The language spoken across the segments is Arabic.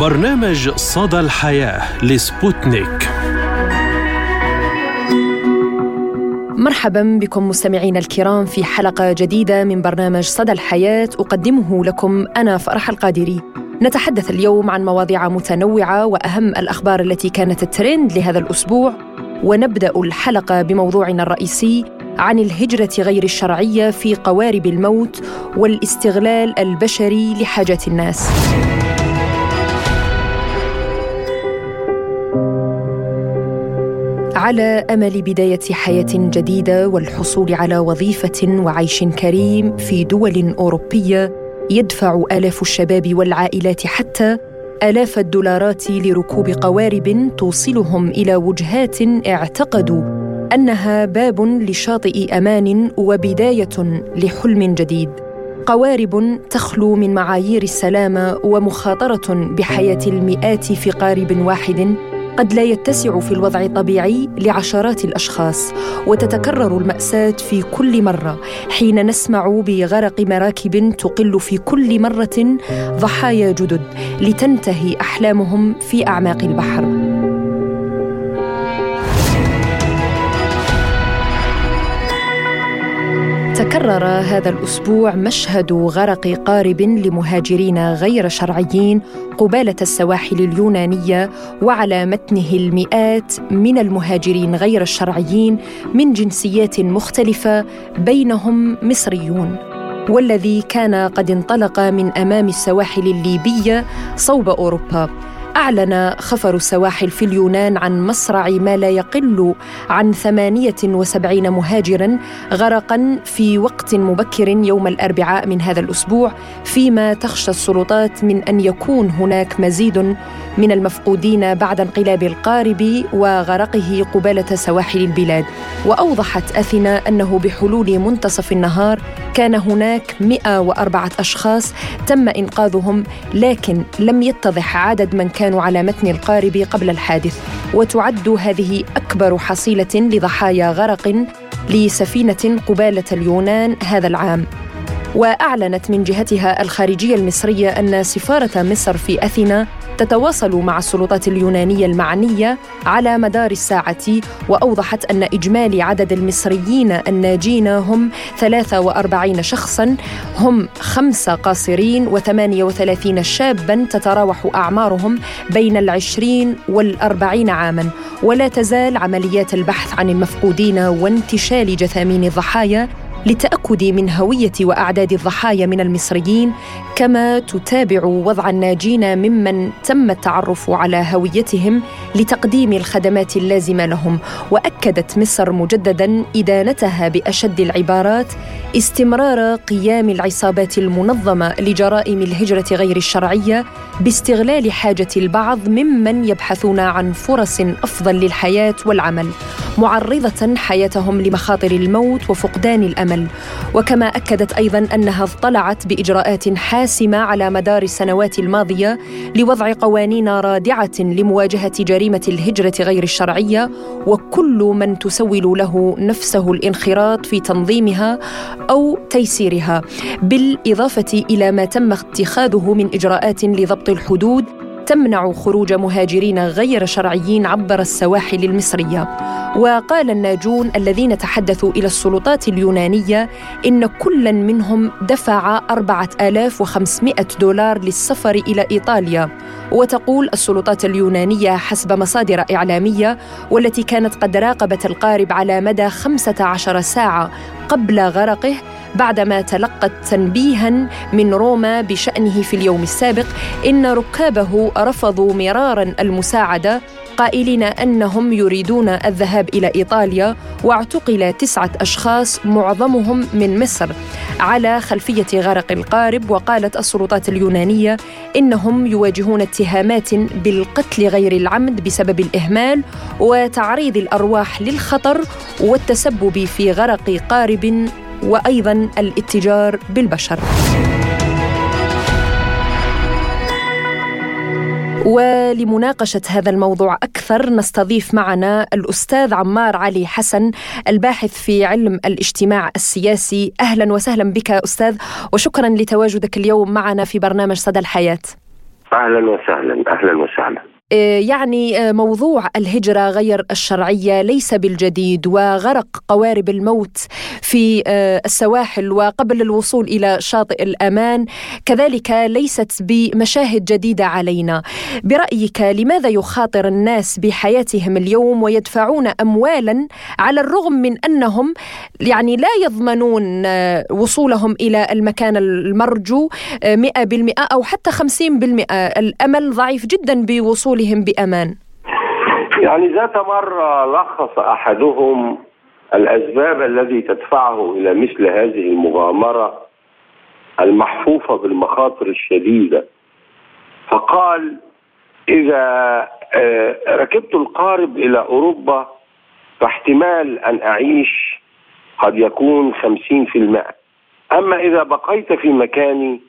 برنامج صدى الحياة لسبوتنيك. مرحبا بكم مستمعينا الكرام في حلقة جديدة من برنامج صدى الحياة. أقدمه لكم أنا فرح القادري. نتحدث اليوم عن مواضيع متنوعة وأهم الأخبار التي كانت الترند لهذا الأسبوع. ونبدأ الحلقة بموضوعنا الرئيسي عن الهجرة غير الشرعية في قوارب الموت والاستغلال البشري لحاجات الناس. على أمل بداية حياة جديدة والحصول على وظيفة وعيش كريم في دول أوروبية يدفع آلاف الشباب والعائلات حتى آلاف الدولارات لركوب قوارب توصلهم إلى وجهات اعتقدوا أنها باب لشاطئ أمان وبداية لحلم جديد. قوارب تخلو من معايير السلامة ومخاطرة بحياة المئات في قارب واحد قد لا يتسع في الوضع الطبيعي لعشرات الأشخاص وتتكرر المأساة في كل مرة حين نسمع بغرق مراكب تقل في كل مرة ضحايا جدد لتنتهي أحلامهم في أعماق البحر. تكرر هذا الأسبوع مشهد غرق قارب لمهاجرين غير شرعيين قبالة السواحل اليونانية وعلى متنه المئات من المهاجرين غير الشرعيين من جنسيات مختلفة بينهم مصريون. والذي كان قد انطلق من أمام السواحل الليبية صوب أوروبا. أعلن خفر السواحل في اليونان عن مصرع ما لا يقل عن 78 مهاجرا غرقا في وقت مبكر يوم الأربعاء من هذا الأسبوع فيما تخشى السلطات من أن يكون هناك مزيد من المفقودين بعد انقلاب القارب وغرقه قبالة سواحل البلاد. وأوضحت أثينا أنه بحلول منتصف النهار كان هناك 104 أشخاص تم إنقاذهم لكن لم يتضح عدد من كانوا على متن القارب قبل الحادث وتعد هذه أكبر حصيلة لضحايا غرق لسفينة قبالة اليونان هذا العام. وأعلنت من جهتها الخارجية المصرية أن سفارة مصر في أثينا تتواصل مع السلطات اليونانية المعنية على مدار الساعة وأوضحت أن إجمالي عدد المصريين الناجين هم 43 شخصا هم خمسة قاصرين و38 شابا تتراوح أعمارهم بين العشرين والأربعين عاما. ولا تزال عمليات البحث عن المفقودين وانتشال جثامين الضحايا للتاكد من هوية وأعداد الضحايا من المصريين كما تتابع وضع الناجين ممن تم التعرف على هويتهم لتقديم الخدمات اللازمة لهم. وأكدت مصر مجددا إدانتها بأشد العبارات استمرار قيام العصابات المنظمة لجرائم الهجرة غير الشرعية باستغلال حاجة البعض ممن يبحثون عن فرص أفضل للحياة والعمل معرضة حياتهم لمخاطر الموت وفقدان الامل وكما أكدت أيضا أنها اطلعت بإجراءات حاسمة على مدار السنوات الماضية لوضع قوانين رادعة لمواجهة جريمة الهجرة غير الشرعية وكل من تسول له نفسه الانخراط في تنظيمها أو تيسيرها بالإضافة إلى ما تم اتخاذه من إجراءات لضبط الحدود تمنع خروج مهاجرين غير شرعيين عبر السواحل المصرية. وقال الناجون الذين تحدثوا إلى السلطات اليونانية إن كلا منهم دفع 4500 دولار للسفر إلى إيطاليا. وتقول السلطات اليونانية حسب مصادر إعلامية والتي كانت قد راقبت القارب على مدى 15 ساعة قبل غرقه بعدما تلقت تنبيها من روما بشأنه في اليوم السابق إن ركابه رفضوا مرارا المساعدة قائلين أنهم يريدون الذهاب إلى إيطاليا واعتقل تسعة أشخاص معظمهم من مصر. على خلفية غرق القارب وقالت السلطات اليونانية إنهم يواجهون اتهامات بالقتل غير العمد بسبب الإهمال وتعريض الأرواح للخطر والتسبب في غرق قارب وأيضا الاتجار بالبشر. ولمناقشة هذا الموضوع أكثر نستضيف معنا الأستاذ عمار علي حسن الباحث في علم الاجتماع السياسي. أهلا وسهلا بك أستاذ وشكرا لتواجدك اليوم معنا في برنامج صدى الحياة. أهلا وسهلا أهلا وسهلا. يعني آه، موضوع الهجرة غير الشرعية ليس بالجديد وغرق قوارب الموت في آه، السواحل وقبل الوصول إلى شاطئ الأمان. كذلك ليست بمشاهد جديدة علينا. برأيك لماذا يخاطر الناس بحياتهم اليوم ويدفعون أموالا على الرغم من أنهم يعني لا يضمنون وصولهم إلى المكان المرجو 100% أو حتى 50% الأمل ضعيف جدا بوصول وصولهم بأمان؟ يعني ذات مرة لخص أحدهم الأسباب التي تدفعه إلى مثل هذه المغامرة المحفوفة بالمخاطر الشديدة. فقال إذا آه، ركبت القارب إلى أوروبا فاحتمال أن أعيش قد يكون خمسين في المائة. أما إذا بقيت في مكاني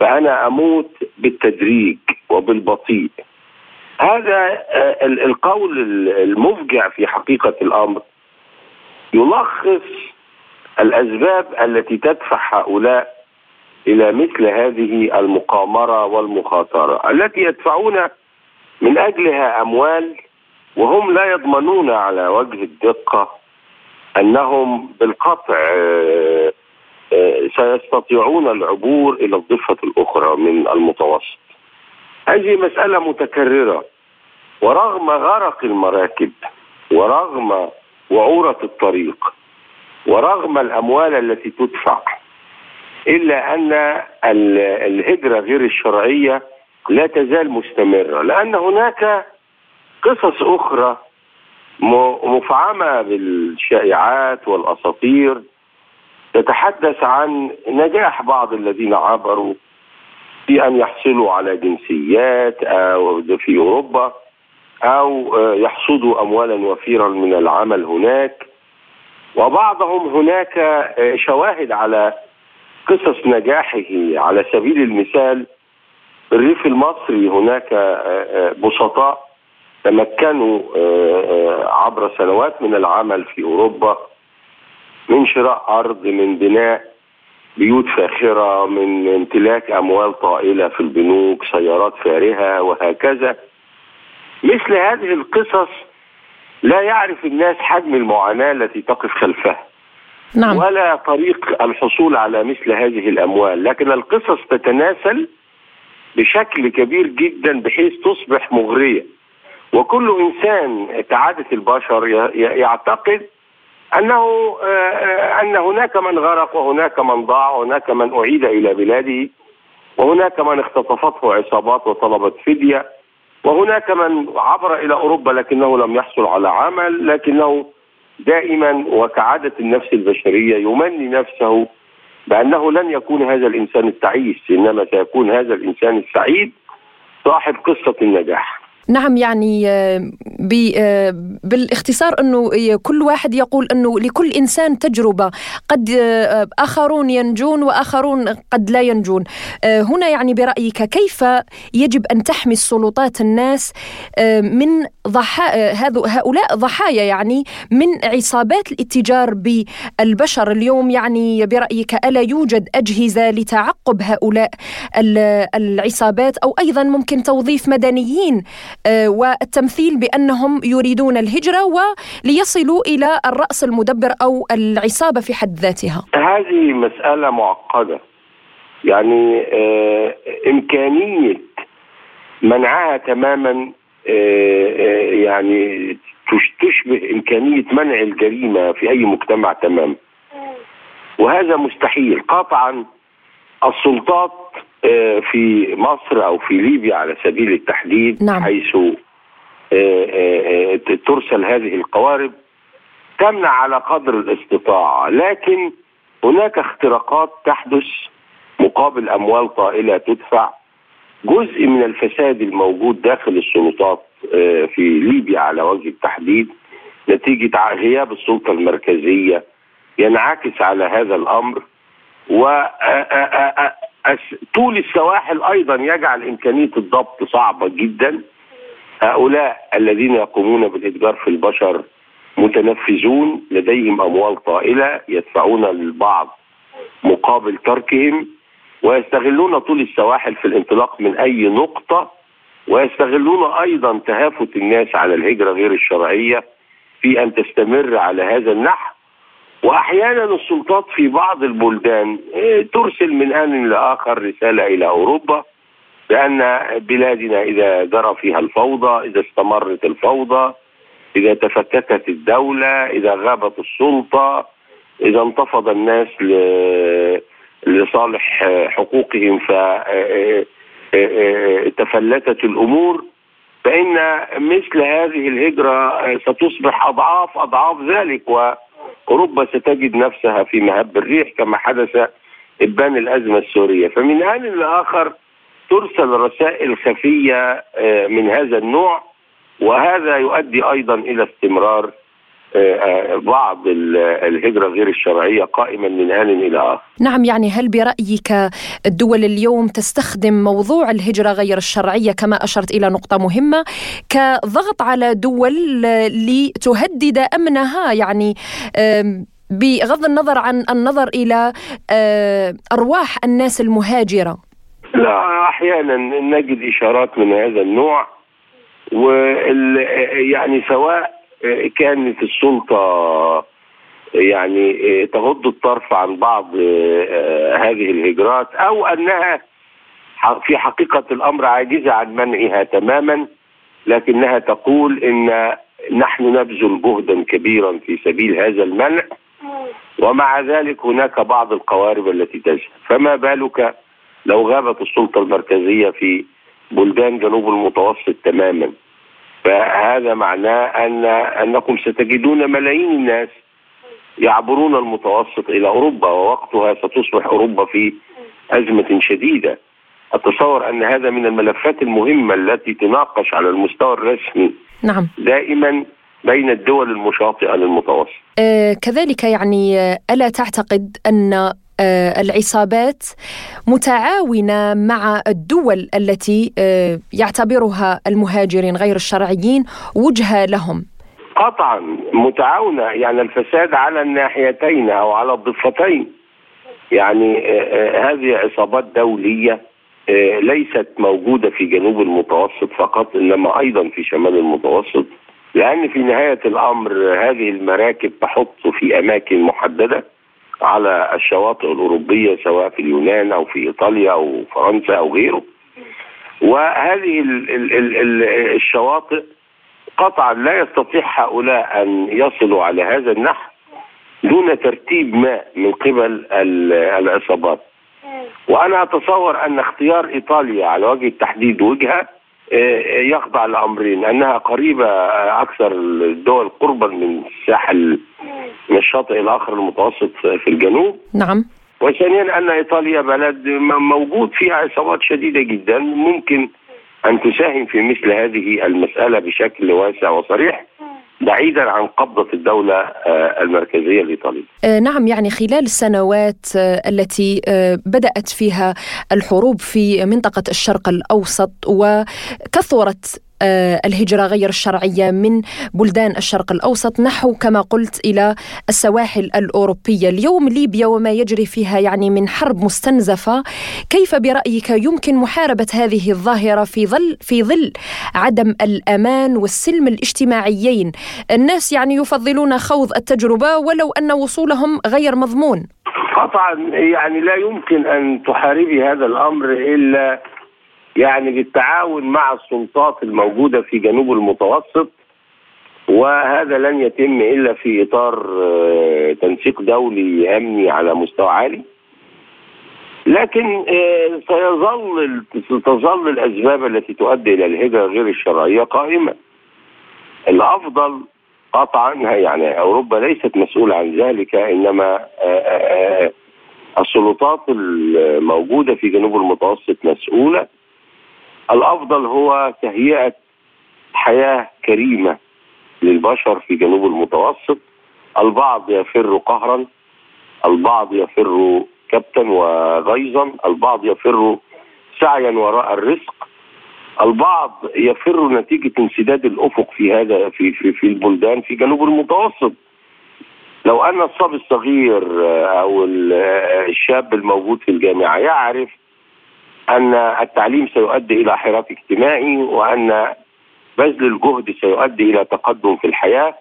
فأنا أموت بالتدريج وبالبطيء. هذا آه، القول المفجع في حقيقة الأمر يلخص الأسباب التي تدفع هؤلاء إلى مثل هذه المقامرة والمخاطرة التي يدفعون من أجلها أموال وهم لا يضمنون على وجه الدقة أنهم بالقطع آه، آه، سيستطيعون العبور إلى الضفة الأخرى من المتوسط. هذه مسألة متكررة. ورغم غرق المراكب ورغم وعورة الطريق ورغم الأموال التي تدفع إلا أن الهجرة غير الشرعية لا تزال مستمرة. لأن هناك قصص أخرى مفعمة بالشائعات والأساطير تتحدث عن نجاح بعض الذين عبروا في أن يحصلوا على جنسيات أو في أوروبا أو آه، يحصدوا اموالا وفيرا من العمل هناك. وبعضهم هناك آه، شواهد على قصص نجاحه على سبيل المثال الريف المصري. هناك آه، بسطاء تمكنوا عبر سنوات من العمل في أوروبا من شراء أرض من بناء بيوت فاخرة من امتلاك أموال طائلة في البنوك سيارات فارهة وهكذا. مثل هذه القصص لا يعرف الناس حجم المعاناة التي تقف خلفها. نعم. ولا طريق الحصول على مثل هذه الأموال. لكن القصص تتناسل بشكل كبير جدا بحيث تصبح مغرية. وكل إنسان كعادة البشر يعتقد أنه آه، أن هناك من غرق وهناك من ضاع وهناك من أعيد إلى بلاده وهناك من اختطفته عصابات وطلبت فدية وهناك من عبر إلى أوروبا لكنه لم يحصل على عمل لكنه دائما وكعادة النفس البشرية يمني نفسه بأنه لن يكون هذا الإنسان التعيس إنما سيكون هذا الإنسان السعيد صاحب قصة النجاح. نعم يعني آه، آه، بالاختصار إنه كل واحد يقول إنه لكل إنسان تجربة. قد آه، آخرون ينجون وآخرون قد لا ينجون. هنا يعني برأيك كيف يجب أن تحمي السلطات الناس من ضحايا هؤلاء ضحايا يعني من عصابات الاتجار بالبشر اليوم؟ يعني برأيك ألا يوجد أجهزة لتعقب هؤلاء العصابات؟ أو أيضا ممكن توظيف مدنيين آه، والتمثيل بأنهم يريدون الهجرة وليصلوا إلى الرأس المدبر أو العصابة في حد ذاتها. هذه مسألة معقدة. يعني آه إمكانية منعها تماما آه يعني تشبه إمكانية منع الجريمة في أي مجتمع تماما. وهذا مستحيل. قطعا السلطات آه، في مصر أو في ليبيا على سبيل التحديد نعم. حيث آه، آه، ترسل هذه القوارب تمنع على قدر الاستطاعة لكن هناك اختراقات تحدث مقابل أموال طائلة تدفع جزء من الفساد الموجود داخل السلطات في ليبيا على وجه التحديد نتيجة غياب السلطة المركزية ينعكس على هذا الأمر و طول السواحل أيضا يجعل إمكانية الضبط صعبة جدا. هؤلاء الذين يقومون بالإتجار في البشر متنفذون لديهم أموال طائلة يدفعون للبعض مقابل تركهم ويستغلون طول السواحل في الانطلاق من أي نقطة ويستغلون أيضا تهافت الناس على الهجرة غير الشرعية في أن تستمر على هذا النحو. وأحيانا السلطات في بعض البلدان آه، ترسل من آن لآخر رسالة إلى أوروبا بأن بلادنا إذا جرى فيها الفوضى إذا استمرت الفوضى إذا تفككت الدولة إذا غابت السلطة إذا انتفض الناس لصالح حقوقهم فتفلتت الأمور فإن مثل هذه الهجرة ستصبح أضعاف أضعاف ذلك واوروبا ستجد نفسها في مهب الريح كما حدث إبان الأزمة السورية. فمن ان لاخر ترسل رسائل خفية من هذا النوع وهذا يؤدي أيضا إلى استمرار آه، آه، بعض الهجرة غير الشرعية قائما من آن إلى آخر. نعم يعني هل برأيك الدول اليوم تستخدم موضوع الهجرة غير الشرعية كما أشرت إلى نقطة مهمة كضغط على دول لتهدد أمنها يعني بغض النظر عن النظر إلى أرواح الناس المهاجرة. لا أحيانا نجد إشارات من هذا النوع وال يعني سواء كانت السلطة يعني تغض الطرف عن بعض هذه الهجرات أو أنها في حقيقة الأمر عاجزة عن منعها تماما لكنها تقول إن نحن نبذل جهدا كبيرا في سبيل هذا المنع ومع ذلك هناك بعض القوارب التي تذهب. فما بالك لو غابت السلطة المركزية في بلدان جنوب المتوسط تماما؟ فهذا معناه أن أنكم ستجدون ملايين الناس يعبرون المتوسط إلى أوروبا ووقتها ستصبح أوروبا في أزمة شديدة. أتصور أن هذا من الملفات المهمة التي تناقش على المستوى الرسمي نعم دائما بين الدول المشاطئة للمتوسط. آه كذلك يعني آه، ألا تعتقد أن آه، العصابات متعاونة مع الدول التي آه، يعتبرها المهاجرين غير الشرعيين وجهه لهم. قطعا متعاونة يعني الفساد على الناحيتين أو على الضفتين. يعني آه، هذه عصابات دولية ليست موجودة في جنوب المتوسط فقط إنما أيضا في شمال المتوسط. لأن في نهاية الأمر هذه المراكب تحط في أماكن محددة. على الشواطئ الأوروبية سواء في اليونان أو في إيطاليا أو فرنسا أو غيره. وهذه ال ال ال الشواطئ قطعا لا يستطيع هؤلاء أن يصلوا على هذا النحو دون ترتيب ما من قبل العصابات. وأنا أتصور أن اختيار إيطاليا على وجه التحديد وجهة آه، يخضع لأمرين أنها قريبة أكثر الدول قربا من الساحل. من الشاطئ الآخر المتوسط في الجنوب. نعم. وثانيا أن إيطاليا بلد موجود فيها عصابات شديدة جدا. ممكن أن تساهم في مثل هذه المسألة بشكل واسع وصريح بعيدا عن قبضة الدولة آه، المركزية الإيطالية. آه، نعم يعني خلال السنوات آه، التي بدأت فيها الحروب في منطقة الشرق الأوسط وكثرت الهجرة غير الشرعية من بلدان الشرق الأوسط نحو كما قلت إلى السواحل الأوروبية. اليوم ليبيا وما يجري فيها يعني من حرب مستنزفة. كيف برأيك يمكن محاربة هذه الظاهرة في ظل في ظل عدم الأمان والسلم الاجتماعيين؟ الناس يعني يفضلون خوض التجربة ولو أن وصولهم غير مضمون. قطعا يعني لا يمكن أن تحاربي هذا الأمر إلا يعني بالتعاون مع السلطات الموجودة في جنوب المتوسط وهذا لن يتم إلا في إطار آه، تنسيق دولي أمني على مستوى عالي. لكن آه، سيظل تظل الأسباب التي تؤدي إلى الهجرة غير الشرعية قائمة. الأفضل قطعا يعني أوروبا ليست مسؤولة عن ذلك إنما آه، السلطات الموجودة في جنوب المتوسط مسؤولة. الأفضل هو تهيئة حياة كريمة للبشر في جنوب المتوسط. البعض يفر قهرا البعض يفر كبتا وغيظا البعض يفر سعيا وراء الرزق. البعض يفر نتيجة انسداد الأفق في هذا في في في البلدان في جنوب المتوسط. لو أن الصبي الصغير أو الشاب الموجود في الجامعة يعرف أن التعليم سيؤدي إلى حراك اجتماعي وأن بذل الجهد سيؤدي إلى تقدم في الحياة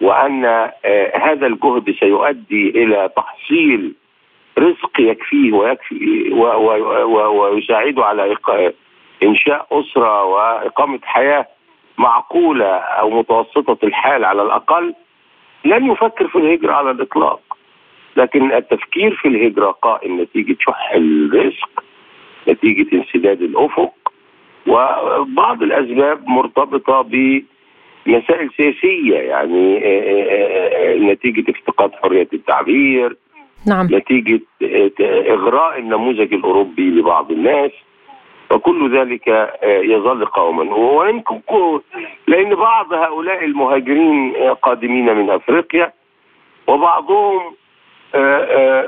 وأن هذا الجهد سيؤدي إلى تحصيل رزق يكفيه ويكفي ويساعده على إنشاء أسرة وإقامة حياة معقولة أو متوسطة الحال على الأقل لن يفكر في الهجرة على الإطلاق. لكن التفكير في الهجرة قائم نتيجة شح الرزق نتيجة انسداد الأفق وبعض الأسباب مرتبطة بمسائل سياسية يعني نتيجة افتقاد حرية التعبير نعم. نتيجة إغراء النموذج الأوروبي لبعض الناس وكل ذلك يظل قوما. ويمكن لأن بعض هؤلاء المهاجرين قادمين من أفريقيا وبعضهم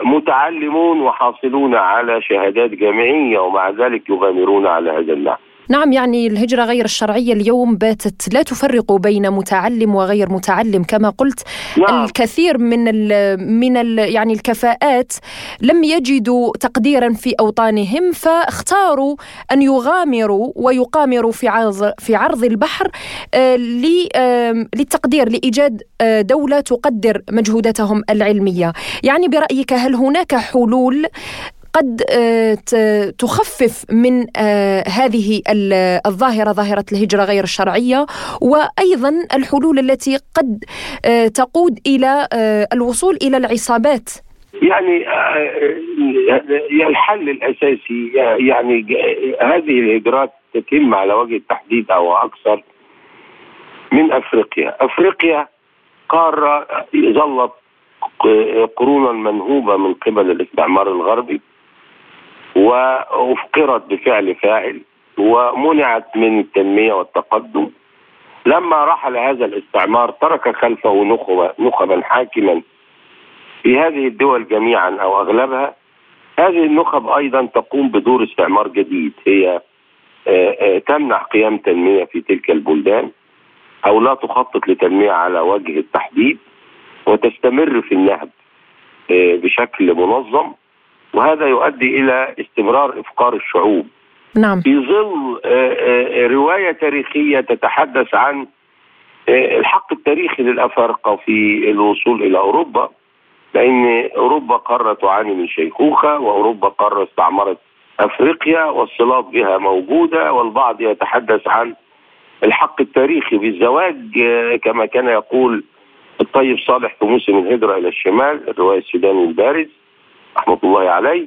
متعلمون وحاصلون على شهادات جامعية ومع ذلك يغامرون على هذا النحو. نعم يعني الهجرة غير الشرعية اليوم باتت لا تفرق بين متعلم وغير متعلم. كما قلت نعم. الكثير من ال من ال يعني الكفاءات لم يجدوا تقديرا في أوطانهم فاختاروا أن يغامروا ويقامروا في عرض في عرض البحر آه للتقدير لإيجاد آه دولة تقدر مجهوداتهم العلمية. يعني برأيك هل هناك حلول؟ قد تخفف من هذه الظاهرة ظاهرة الهجرة غير الشرعية وأيضا الحلول التي قد تقود إلى الوصول إلى العصابات. يعني الحل الأساسي يعني هذه الهجرات تتم على وجه التحديد أو أكثر من أفريقيا، أفريقيا قارة ظلت قرونا منهوبه من قبل الاستعمار الغربي. وأفقرت بفعل فاعل ومنعت من التنمية والتقدم. لما رحل هذا الاستعمار ترك خلفه نخبه نخبا حاكما في هذه الدول جميعا أو أغلبها. هذه النخب أيضا تقوم بدور استعمار جديد. هي تمنع قيام تنمية في تلك البلدان أو لا تخطط لتنمية على وجه التحديد وتستمر في النهب بشكل منظم. وهذا يؤدي إلى استمرار إفقار الشعوب. نعم. في ظل رواية تاريخية تتحدث عن الحق التاريخي للأفارقة في الوصول إلى أوروبا لأن أوروبا قاره تعاني من شيخوخة وأوروبا قاره استعمرت أفريقيا والصلات بها موجودة والبعض يتحدث عن الحق التاريخي بالزواج كما كان يقول الطيب صالح في موسم الهجرة إلى الشمال الرواية السوداني البارز. رحمة الله عليه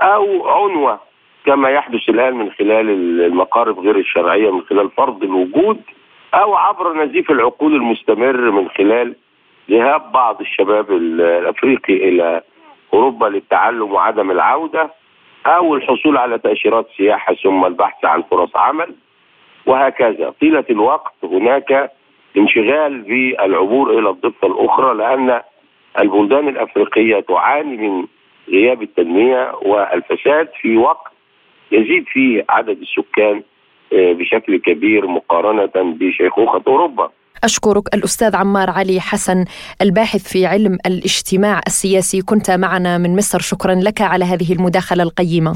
أو عنوة كما يحدث الآن من خلال المقارب غير الشرعية من خلال فرض الوجود أو عبر نزيف العقول المستمر من خلال ذهاب بعض الشباب الأفريقي إلى أوروبا للتعلم وعدم العودة أو الحصول على تأشيرات سياحة ثم البحث عن فرص عمل وهكذا. طيلة الوقت هناك انشغال بالعبور إلى الضفة الأخرى لأن البلدان الأفريقية تعاني من غياب التنمية والفساد في وقت يزيد فيه عدد السكان بشكل كبير مقارنة بشيخوخه أوروبا. أشكرك الأستاذ عمار علي حسن الباحث في علم الاجتماع السياسي. كنت معنا من مصر. شكرا لك على هذه المداخلة القيمة.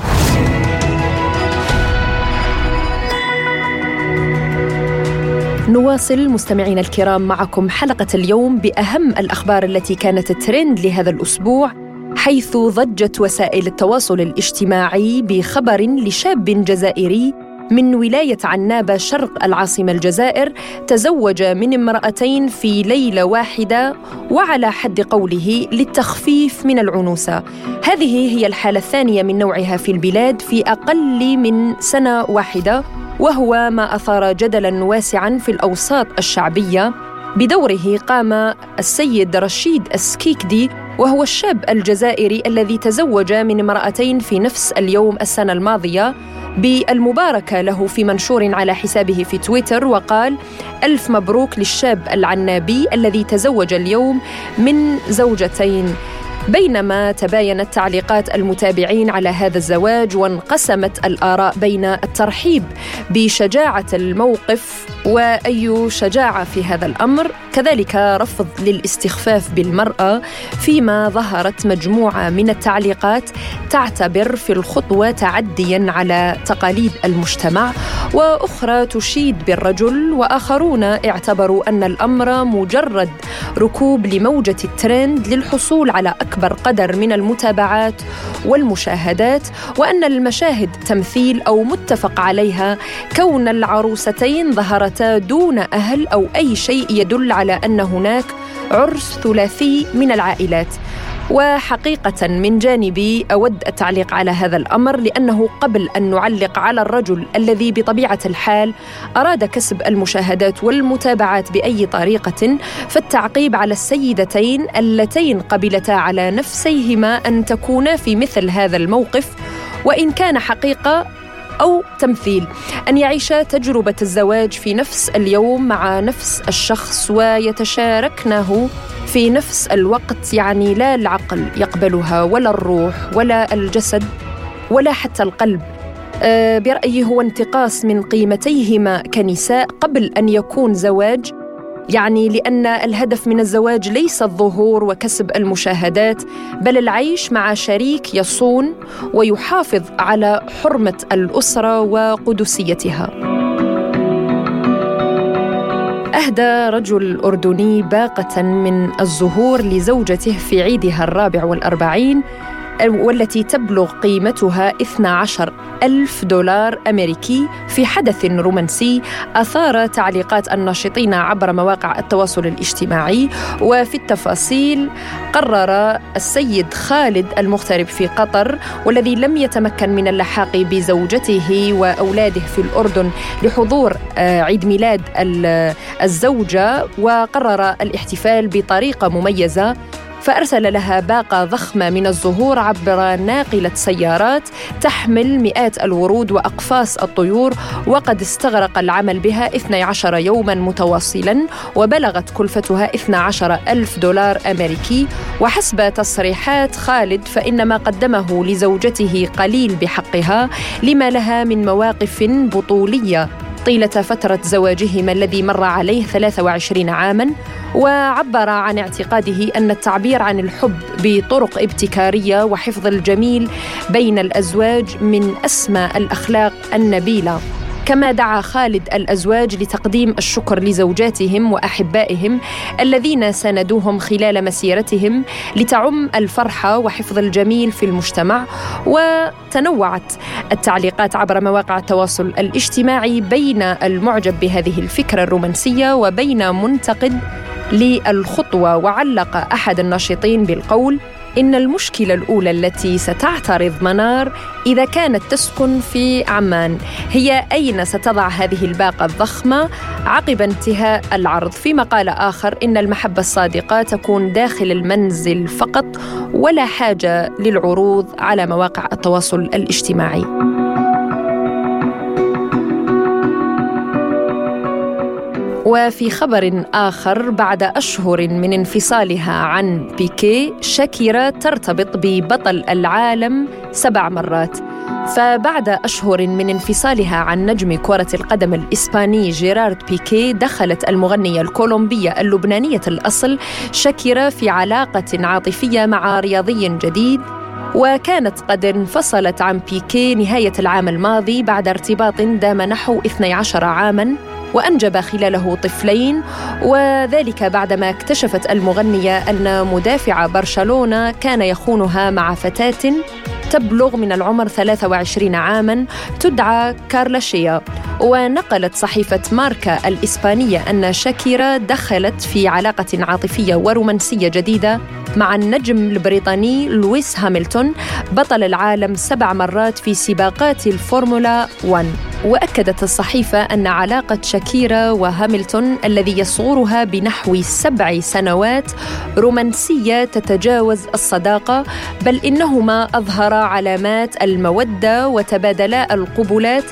نواصل مستمعينا الكرام معكم حلقة اليوم بأهم الأخبار التي كانت ترند لهذا الأسبوع. حيث ضجت وسائل التواصل الاجتماعي بخبر لشاب جزائري من ولاية عنابة شرق العاصمة الجزائر تزوج من امرأتين في ليلة واحدة وعلى حد قوله للتخفيف من العنوسة. هذه هي الحالة الثانية من نوعها في البلاد في أقل من سنة واحدة وهو ما أثار جدلا واسعا في الأوساط الشعبية بدوره قام السيد رشيد السكيكدي وهو الشاب الجزائري الذي تزوج من امرأتين في نفس اليوم السنة الماضية بالمباركة له في منشور على حسابه في تويتر وقال ألف مبروك للشاب العنابي الذي تزوج اليوم من زوجتين. بينما تباينت تعليقات المتابعين على هذا الزواج وانقسمت الآراء بين الترحيب بشجاعة الموقف وأي شجاعة في هذا الأمر. كذلك رفض للاستخفاف بالمرأة فيما ظهرت مجموعة من التعليقات تعتبر في الخطوة تعديا على تقاليد المجتمع وأخرى تشيد بالرجل وآخرون اعتبروا أن الأمر مجرد ركوب لموجة الترند للحصول على أكبر قدر من المتابعات والمشاهدات وأن المشاهد تمثيل أو متفق عليها كون العروستين ظهرتا دون أهل أو أي شيء يدل على أن هناك عرس ثلاثي من العائلات. وحقيقة من جانبي أود التعليق على هذا الأمر لأنه قبل أن نعلق على الرجل الذي بطبيعة الحال أراد كسب المشاهدات والمتابعات بأي طريقة فالتعقيب على السيدتين اللتين قبلتا على نفسيهما أن تكونا في مثل هذا الموقف وإن كان حقيقة أو تمثيل. أن يعيشا تجربة الزواج في نفس اليوم مع نفس الشخص ويتشاركنه في نفس الوقت يعني لا العقل يقبلها ولا الروح ولا الجسد ولا حتى القلب. آه، برأيي هو انتقاص من قيمتيهما كنساء قبل أن يكون زواج يعني لأن الهدف من الزواج ليس الظهور وكسب المشاهدات بل العيش مع شريك يصون ويحافظ على حرمة الأسرة وقدسيتها. أهدى رجل أردني باقة من الزهور لزوجته في عيدها الرابع والأربعين والتي تبلغ قيمتها 12 ألف دولار أمريكي في حدث رومانسي أثار تعليقات الناشطين عبر مواقع التواصل الاجتماعي. وفي التفاصيل قرر السيد خالد المغترب في قطر والذي لم يتمكن من اللحاق بزوجته وأولاده في الأردن لحضور آه، عيد ميلاد الزوجة وقرر الاحتفال بطريقة مميزة. فأرسل لها باقة ضخمة من الزهور عبر ناقلة سيارات تحمل مئات الورود وأقفاص الطيور وقد استغرق العمل بها 12 يوما متواصلا وبلغت كلفتها 12 ألف دولار أمريكي. وحسب تصريحات خالد فإن ما قدمه لزوجته قليل بحقها لما لها من مواقف بطولية. طيلة فترة زواجهما الذي مر عليه 23 عاما وعبر عن اعتقاده أن التعبير عن الحب بطرق ابتكارية وحفظ الجميل بين الأزواج من اسمى الأخلاق النبيلة. كما دعا خالد الأزواج لتقديم الشكر لزوجاتهم وأحبائهم الذين ساندوهم خلال مسيرتهم لتعم الفرحة وحفظ الجميل في المجتمع وتنوعت التعليقات عبر مواقع التواصل الاجتماعي بين المعجب بهذه الفكرة الرومانسية وبين منتقد للخطوة وعلق أحد الناشطين بالقول إن المشكلة الأولى التي ستعترض منار إذا كانت تسكن في عمان. هي أين ستضع هذه الباقة الضخمة؟ عقب انتهاء العرض. في مقال آخر إن المحبة الصادقة تكون داخل المنزل فقط ولا حاجة للعروض على مواقع التواصل الاجتماعي. وفي خبر آخر بعد أشهر من انفصالها عن بيكي شاكيرا ترتبط ببطل العالم سبع مرات. فبعد أشهر من انفصالها عن نجم كرة القدم الإسباني جيرارد بيكي دخلت المغنية الكولومبية اللبنانية الأصل شاكيرا في علاقة عاطفية مع رياضي جديد. وكانت قد انفصلت عن بيكي نهاية العام الماضي بعد ارتباط دام نحو 12 عاماً. وأنجب خلاله طفلين وذلك بعدما اكتشفت المغنية أن مدافع برشلونة كان يخونها مع فتاة تبلغ من العمر 23 عاما تدعى كارلاشيا. ونقلت صحيفة ماركا الإسبانية أن شاكيرا دخلت في علاقة عاطفية ورومانسية جديدة مع النجم البريطاني لويس هاملتون بطل العالم سبع مرات في سباقات الفورمولا 1 وأكدت الصحيفة أن علاقة شاكيرا وهاملتون الذي يصغرها بنحو سبع سنوات رومانسية تتجاوز الصداقة بل إنهما اظهرا علامات المودة وتبادلا القبلات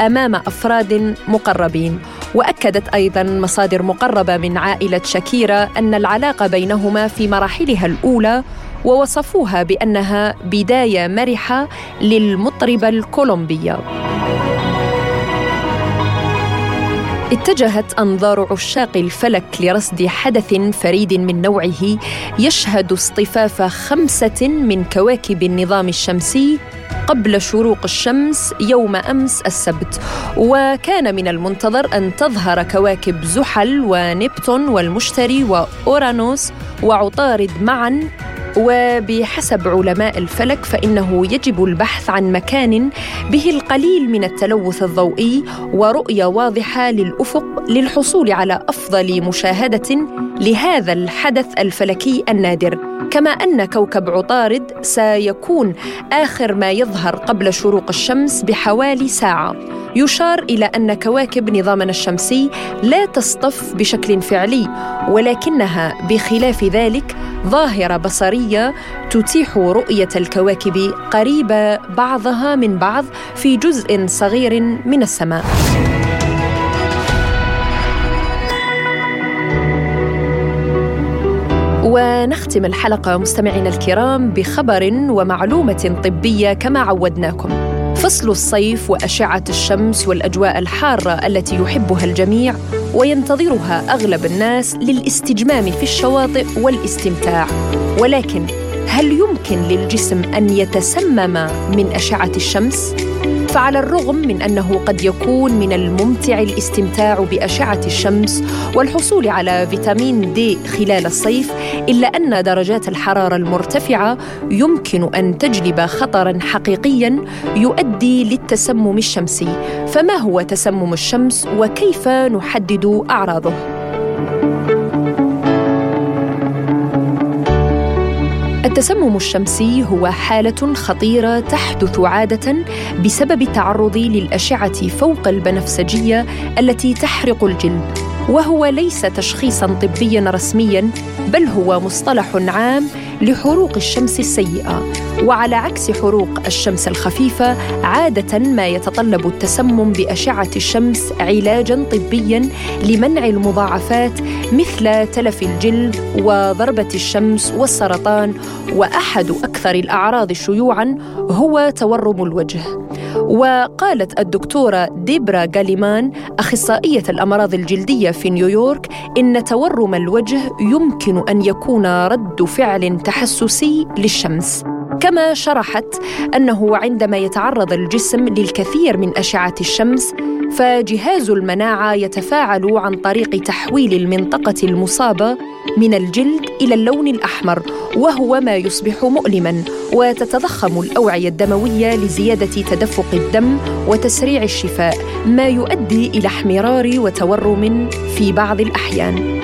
أمام أفراد مقربين. وأكدت أيضا مصادر مقربة من عائلة شاكيرا أن العلاقة بينهما في مراحلها الأولى ووصفوها بأنها بداية مرحة للمطربة الكولومبية. اتجهت أنظار عشاق الفلك لرصد حدث فريد من نوعه يشهد اصطفاف خمسة من كواكب النظام الشمسي قبل شروق الشمس يوم أمس السبت. وكان من المنتظر أن تظهر كواكب زحل ونبتون والمشتري وأورانوس وعطارد معا وبحسب علماء الفلك فإنه يجب البحث عن مكان به القليل من التلوث الضوئي ورؤية واضحة للأفق للحصول على أفضل مشاهدة لهذا الحدث الفلكي النادر. كما أن كوكب عطارد سيكون آخر ما يظهر قبل شروق الشمس بحوالي ساعة. يشار إلى أن كواكب نظامنا الشمسي لا تصطف بشكل فعلي ولكنها بخلاف ذلك ظاهرة بصرية تتيح رؤية الكواكب قريبه بعضها من بعض في جزء صغير من السماء. ونختم الحلقة مستمعينا الكرام بخبر ومعلومة طبية كما عودناكم. فصل الصيف وأشعة الشمس والأجواء الحارة التي يحبها الجميع وينتظرها أغلب الناس للاستجمام في الشواطئ والاستمتاع. ولكن هل يمكن للجسم أن يتسمم من أشعة الشمس؟ فعلى الرغم من أنه قد يكون من الممتع الاستمتاع بأشعة الشمس والحصول على فيتامين دي خلال الصيف إلا أن درجات الحرارة المرتفعة يمكن أن تجلب خطرا حقيقيا يؤدي للتسمم الشمسي. فما هو تسمم الشمس وكيف نحدد أعراضه؟ التسمم الشمسي هو حالة خطيرة تحدث عادة بسبب تعرض للأشعة فوق البنفسجية التي تحرق الجلد وهو ليس تشخيصا طبيا رسميا بل هو مصطلح عام لحروق الشمس السيئة. وعلى عكس حروق الشمس الخفيفة عادة ما يتطلب التسمم بأشعة الشمس علاجا طبيا لمنع المضاعفات مثل تلف الجلد وضربة الشمس والسرطان. وأحد أكثر الأعراض شيوعا هو تورم الوجه. وقالت الدكتورة ديبرا غاليمان أخصائية الأمراض الجلدية في نيويورك إن تورم الوجه يمكن أن يكون رد فعل تحسسي للشمس. كما شرحت أنه عندما يتعرض الجسم للكثير من أشعة الشمس فجهاز المناعة يتفاعل عن طريق تحويل المنطقة المصابة من الجلد إلى اللون الأحمر وهو ما يصبح مؤلما وتتضخم الأوعية الدموية لزيادة تدفق الدم وتسريع الشفاء ما يؤدي إلى احمرار وتورم في بعض الأحيان.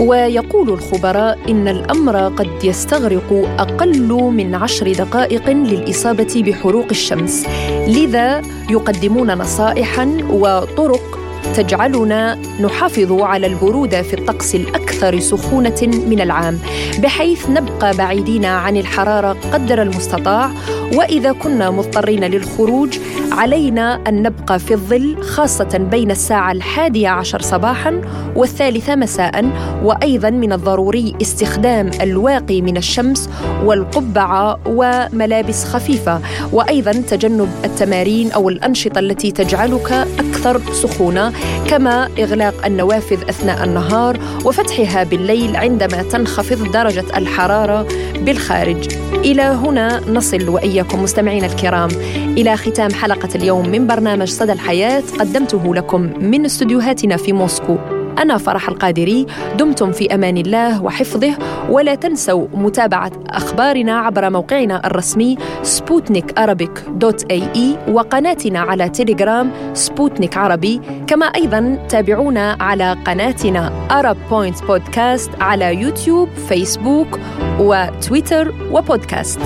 ويقول الخبراء إن الأمر قد يستغرق أقل من عشر دقائق للإصابة بحروق الشمس لذا يقدمون نصائحا وطرق تجعلنا نحافظ على البروده في الطقس الأكثر سخونة من العام بحيث نبقى بعيدين عن الحرارة قدر المستطاع وإذا كنا مضطرين للخروج علينا أن نبقى في الظل خاصة بين الساعة الحادية عشر صباحا والثالثة مساء وأيضا من الضروري استخدام الواقي من الشمس والقبعة وملابس خفيفة وأيضا تجنب التمارين أو الأنشطة التي تجعلك أكثر سخونة. كما إغلاق النوافذ أثناء النهار وفتحها بالليل عندما تنخفض درجة الحرارة بالخارج. إلى هنا نصل وإياكم مستمعينا الكرام إلى ختام حلقة اليوم من برنامج صدى الحياة قدمته لكم من استديوهاتنا في موسكو. أنا فرح القادري دمتم في أمان الله وحفظه ولا تنسوا متابعة أخبارنا عبر موقعنا الرسمي سبوتنيك dot ae وقناتنا على تيليجرام سبوتنيك عربي كما أيضا تابعونا على قناتنا Arab Point Podcast على يوتيوب فيسبوك وتويتر وبودكاست.